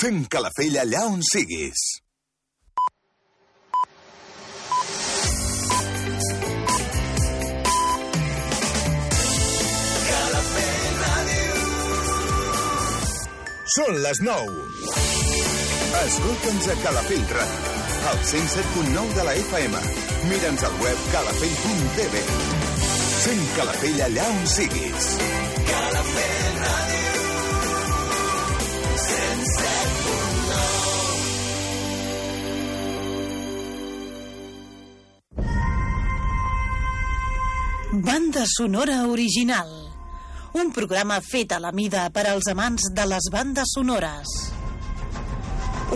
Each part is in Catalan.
Sent Calafell allà on siguis. Són les 9. Escolta'ns a Calafell Ràdio, al 107.9 de la FM. Mira'ns al web calafell.tv. Sent Calafell allà on siguis. Calafell Banda sonora original. Un programa fet a la mida per als amants de les bandes sonores.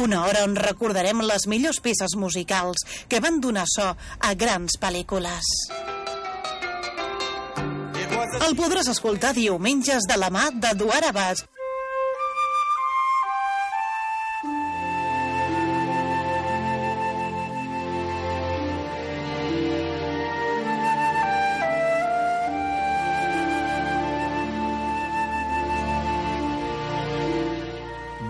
Una hora on recordarem les millors peces musicals que van donar so a grans pel·lícules. El podràs escoltar diumenges de la mà d'Eduard Abbas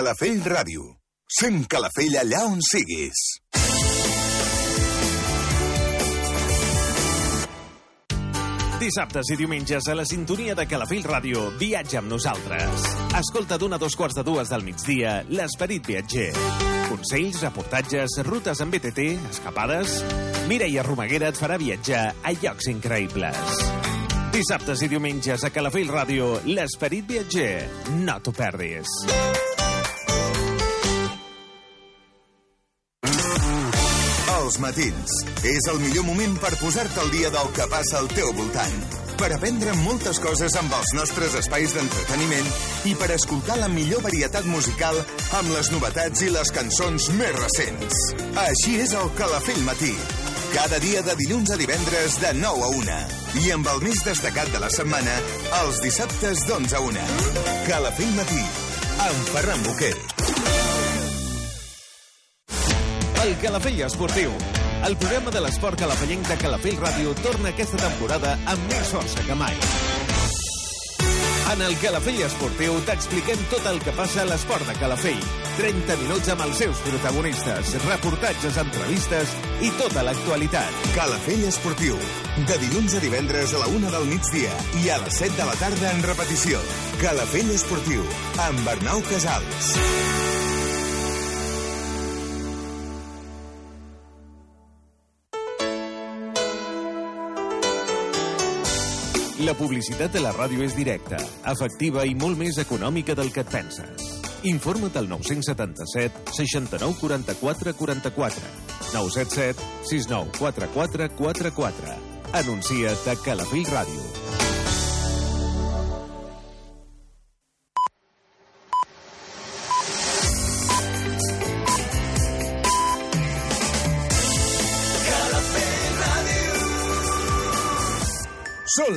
Calafell Ràdio. Sent Calafell allà on siguis. Dissabtes i diumenges a la sintonia de Calafell Ràdio, viatja amb nosaltres. Escolta d'una a dos quarts de dues del migdia l'Esperit Viatger. Consells, reportatges, rutes amb BTT, escapades... Mireia Romaguera et farà viatjar a llocs increïbles. Dissabtes i diumenges a Calafell Ràdio, l'Esperit Viatger. No t'ho perdis. Matins. És el millor moment per posar-te al dia del que passa al teu voltant. Per aprendre moltes coses amb els nostres espais d'entreteniment i per escoltar la millor varietat musical amb les novetats i les cançons més recents. Així és el Calafell Matí. Cada dia de dilluns a divendres de 9 a 1. I amb el més destacat de la setmana, els dissabtes d'11 a 1. Calafell Matí, amb Ferran Boquer. El Calafell Esportiu. El programa de l'esport calafellenc de Calafell Ràdio torna aquesta temporada amb més força que mai. En el Calafell Esportiu t'expliquem tot el que passa a l'esport de Calafell. 30 minuts amb els seus protagonistes, reportatges, entrevistes i tota l'actualitat. Calafell Esportiu. De dilluns a divendres a la una del migdia i a les 7 de la tarda en repetició. Calafell Esportiu, amb Arnau Casals. La publicitat de la ràdio és directa, efectiva i molt més econòmica del que et penses. Informa't al 977 69 44 44 977 69 44 44 Anuncia't a Calafell Ràdio. Són